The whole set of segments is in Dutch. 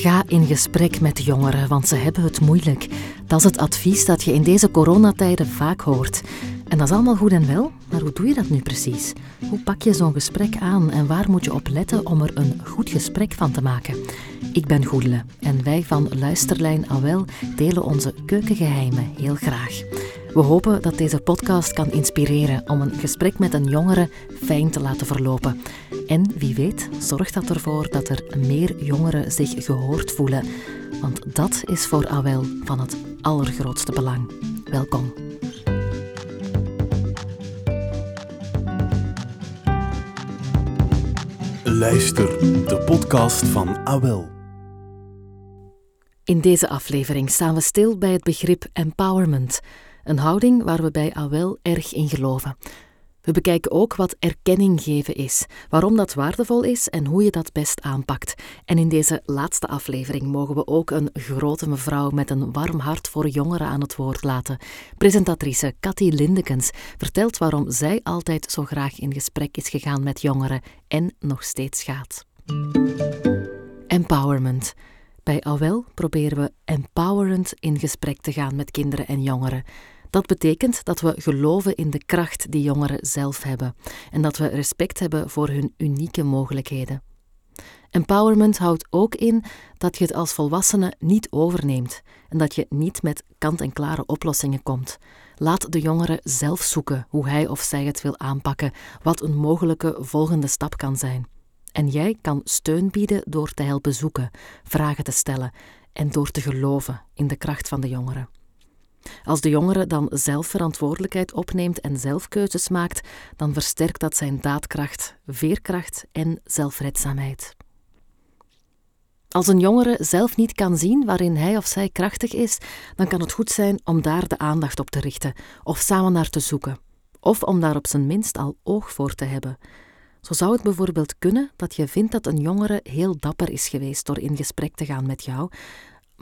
Ga in gesprek met jongeren, want ze hebben het moeilijk. Dat is het advies dat je in deze coronatijden vaak hoort. En dat is allemaal goed en wel, maar hoe doe je dat nu precies? Hoe pak je zo'n gesprek aan en waar moet je op letten om er een goed gesprek van te maken? Ik ben Goedele en wij van Luisterlijn Awel delen onze keukengeheimen heel graag. We hopen dat deze podcast kan inspireren om een gesprek met een jongere fijn te laten verlopen. En wie weet, zorgt dat ervoor dat er meer jongeren zich gehoord voelen. Want dat is voor AWEL van het allergrootste belang. Welkom. Luister, de podcast van AWEL. In deze aflevering staan we stil bij het begrip empowerment. Een houding waar we bij AWEL erg in geloven. We bekijken ook wat erkenning geven is, waarom dat waardevol is en hoe je dat best aanpakt. En in deze laatste aflevering mogen we ook een grote mevrouw met een warm hart voor jongeren aan het woord laten. Presentatrice Cathy Lindekens vertelt waarom zij altijd zo graag in gesprek is gegaan met jongeren en nog steeds gaat. Empowerment. Bij AWEL proberen we empowerend in gesprek te gaan met kinderen en jongeren. Dat betekent dat we geloven in de kracht die jongeren zelf hebben en dat we respect hebben voor hun unieke mogelijkheden. Empowerment houdt ook in dat je het als volwassene niet overneemt en dat je niet met kant-en-klare oplossingen komt. Laat de jongere zelf zoeken hoe hij of zij het wil aanpakken, wat een mogelijke volgende stap kan zijn. En jij kan steun bieden door te helpen zoeken, vragen te stellen en door te geloven in de kracht van de jongeren. Als de jongere dan zelf verantwoordelijkheid opneemt en zelf keuzes maakt, dan versterkt dat zijn daadkracht, veerkracht en zelfredzaamheid. Als een jongere zelf niet kan zien waarin hij of zij krachtig is, dan kan het goed zijn om daar de aandacht op te richten of samen naar te zoeken, of om daar op zijn minst al oog voor te hebben. Zo zou het bijvoorbeeld kunnen dat je vindt dat een jongere heel dapper is geweest door in gesprek te gaan met jou,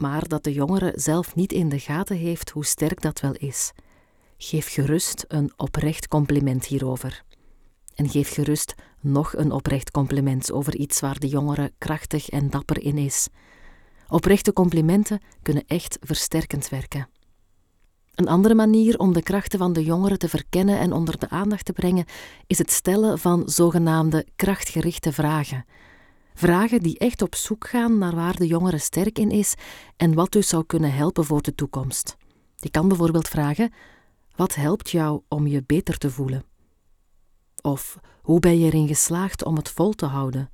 maar dat de jongere zelf niet in de gaten heeft hoe sterk dat wel is. Geef gerust een oprecht compliment hierover. En geef gerust nog een oprecht compliment over iets waar de jongere krachtig en dapper in is. Oprechte complimenten kunnen echt versterkend werken. Een andere manier om de krachten van de jongeren te verkennen en onder de aandacht te brengen is het stellen van zogenaamde krachtgerichte vragen. Vragen die echt op zoek gaan naar waar de jongere sterk in is en wat dus zou kunnen helpen voor de toekomst. Je kan bijvoorbeeld vragen: wat helpt jou om je beter te voelen? Of hoe ben je erin geslaagd om het vol te houden?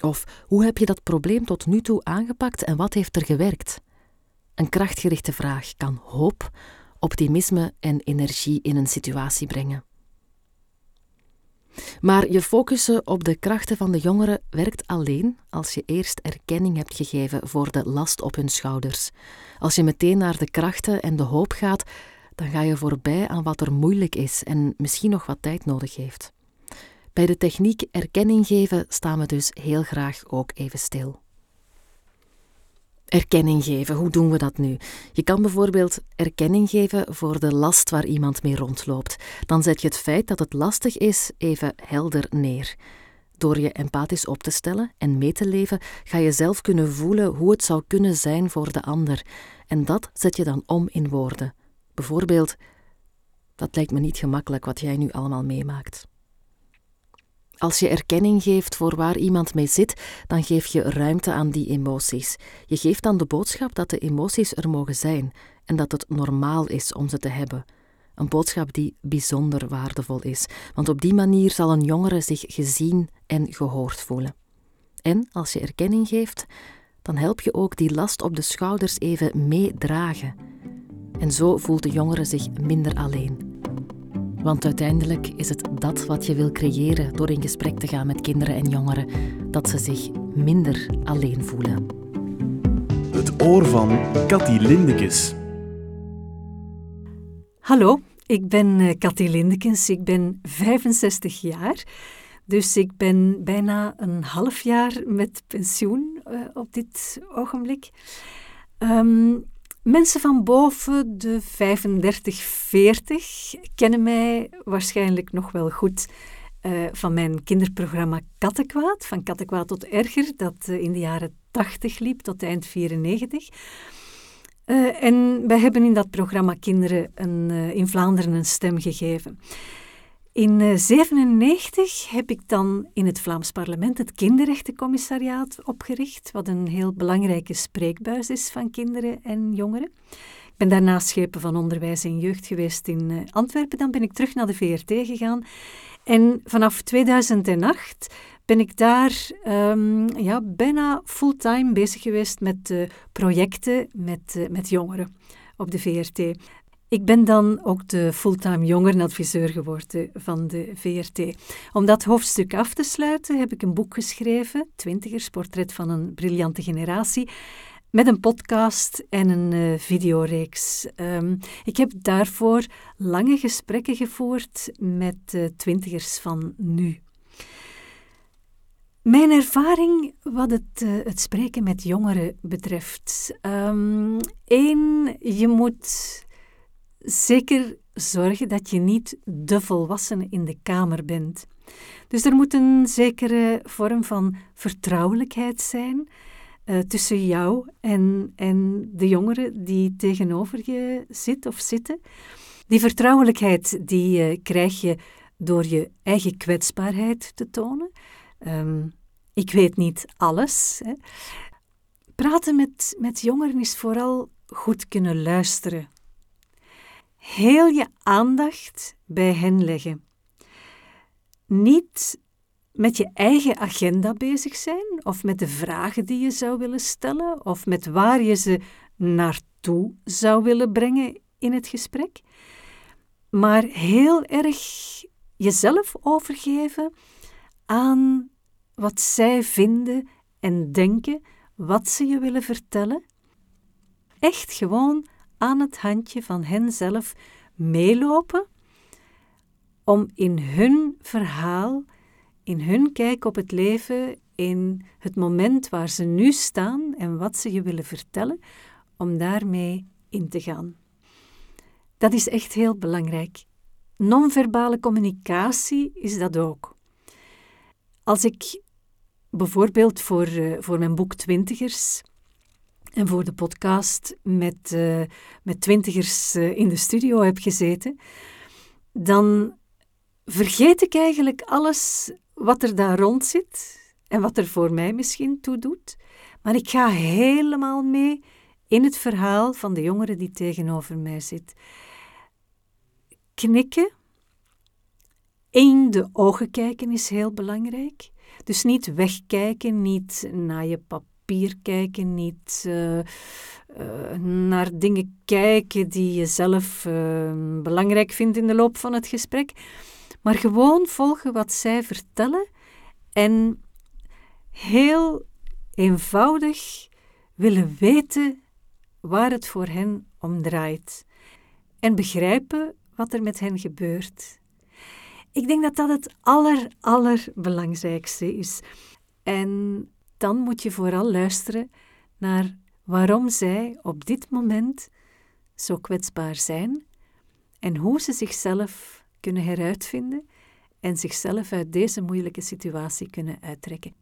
Of hoe heb je dat probleem tot nu toe aangepakt en wat heeft er gewerkt? Een krachtgerichte vraag kan hoop, optimisme en energie in een situatie brengen. Maar je focussen op de krachten van de jongeren werkt alleen als je eerst erkenning hebt gegeven voor de last op hun schouders. Als je meteen naar de krachten en de hoop gaat, dan ga je voorbij aan wat er moeilijk is en misschien nog wat tijd nodig heeft. Bij de techniek erkenning geven staan we dus heel graag ook even stil. Erkenning geven, hoe doen we dat nu? Je kan bijvoorbeeld erkenning geven voor de last waar iemand mee rondloopt. Dan zet je het feit dat het lastig is even helder neer. Door je empathisch op te stellen en mee te leven, ga je zelf kunnen voelen hoe het zou kunnen zijn voor de ander. En dat zet je dan om in woorden. Bijvoorbeeld, dat lijkt me niet gemakkelijk wat jij nu allemaal meemaakt. Als je erkenning geeft voor waar iemand mee zit, dan geef je ruimte aan die emoties. Je geeft dan de boodschap dat de emoties er mogen zijn en dat het normaal is om ze te hebben. Een boodschap die bijzonder waardevol is, want op die manier zal een jongere zich gezien en gehoord voelen. En als je erkenning geeft, dan help je ook die last op de schouders even meedragen. En zo voelt de jongere zich minder alleen. Want uiteindelijk is het dat wat je wil creëren door in gesprek te gaan met kinderen en jongeren, dat ze zich minder alleen voelen. Het oor van Cathy Lindekens. Hallo, ik ben uh, Cathy Lindekens. Ik ben 65 jaar. Dus ik ben bijna een half jaar met pensioen uh, op dit ogenblik. Um, Mensen van boven de 35, 40 kennen mij waarschijnlijk nog wel goed. uh, van mijn kinderprogramma Kattenkwaad, van Kattenkwaad tot Erger, dat in de jaren 80 liep tot eind 94. Uh, en wij hebben in dat programma kinderen een, in Vlaanderen een stem gegeven. In 1997 heb ik dan in het Vlaams parlement het Kinderrechtencommissariaat opgericht, wat een heel belangrijke spreekbuis is van kinderen en jongeren. Ik ben daarna schepen van onderwijs en jeugd geweest in uh, Antwerpen. Dan ben ik terug naar de VRT gegaan. En vanaf 2008 ben ik daar um, ja, bijna fulltime bezig geweest met uh, projecten met, met jongeren op de VRT. Ik ben dan ook de fulltime jongerenadviseur geworden van de VRT. Om dat hoofdstuk af te sluiten heb ik een boek geschreven, Twintigers, portret van een briljante generatie, met een podcast en een uh, videoreeks. Um, ik heb daarvoor lange gesprekken gevoerd met uh, twintigers van nu. Mijn ervaring wat het, uh, het spreken met jongeren betreft. Eén, um, je moet zeker zorgen dat je niet de volwassene in de kamer bent. Dus er moet een zekere vorm van vertrouwelijkheid zijn uh, tussen jou en, en de jongeren die tegenover je zit of zitten. Die vertrouwelijkheid die uh, krijg je door je eigen kwetsbaarheid te tonen. Um, ik weet niet alles. Hè. Praten met, met jongeren is vooral goed kunnen luisteren heel je aandacht bij hen leggen. Niet met je eigen agenda bezig zijn, of met de vragen die je zou willen stellen, of met waar je ze naartoe zou willen brengen in het gesprek, maar heel erg jezelf overgeven aan wat zij vinden en denken, wat ze je willen vertellen. Echt gewoon aan het handje van henzelf meelopen om in hun verhaal, in hun kijk op het leven, in het moment waar ze nu staan en wat ze je willen vertellen, om daarmee in te gaan. Dat is echt heel belangrijk. Non-verbale communicatie is dat ook. Als ik bijvoorbeeld voor, uh, voor mijn boek Twintigers en voor de podcast met, uh, met twintigers uh, in de studio heb gezeten, dan vergeet ik eigenlijk alles wat er daar rond zit en wat er voor mij misschien toe doet. Maar ik ga helemaal mee in het verhaal van de jongere die tegenover mij zit. Knikken, in de ogen kijken is heel belangrijk. Dus niet wegkijken, niet naar je papier papier kijken, niet uh, uh, naar dingen kijken die je zelf uh, belangrijk vindt in de loop van het gesprek, maar gewoon volgen wat zij vertellen en heel eenvoudig willen weten waar het voor hen om draait en begrijpen wat er met hen gebeurt. Ik denk dat dat het aller, allerbelangrijkste is. En dan moet je vooral luisteren naar waarom zij op dit moment zo kwetsbaar zijn en hoe ze zichzelf kunnen heruitvinden en zichzelf uit deze moeilijke situatie kunnen uittrekken.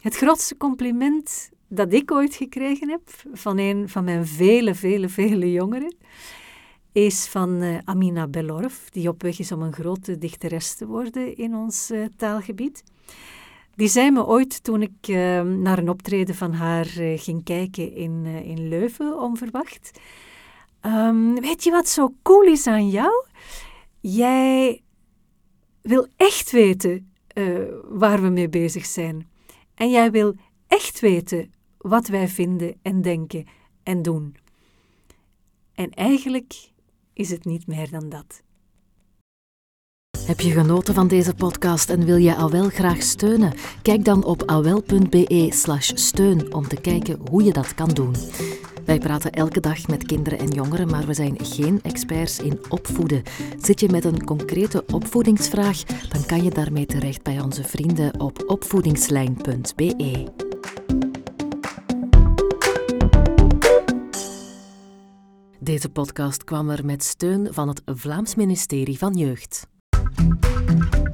Het grootste compliment dat ik ooit gekregen heb van een van mijn vele, vele, vele jongeren, is van uh, Amina Belorf, die op weg is om een grote dichteres te worden in ons uh, taalgebied. Die zei me ooit toen ik uh, naar een optreden van haar uh, ging kijken in, uh, in Leuven, onverwacht. Um, weet je wat zo cool is aan jou? Jij wil echt weten waar we mee bezig zijn. En jij wil echt weten wat wij vinden en denken en doen. En eigenlijk is het niet meer dan dat. Heb je genoten van deze podcast en wil je Awel graag steunen? Kijk dan op awel.be/slash steun om te kijken hoe je dat kan doen. Wij praten elke dag met kinderen en jongeren, maar we zijn geen experts in opvoeden. Zit je met een concrete opvoedingsvraag, dan kan je daarmee terecht bij onze vrienden op opvoedingslijn.be. Deze podcast kwam er met steun van het Vlaams ministerie van Jeugd. thank you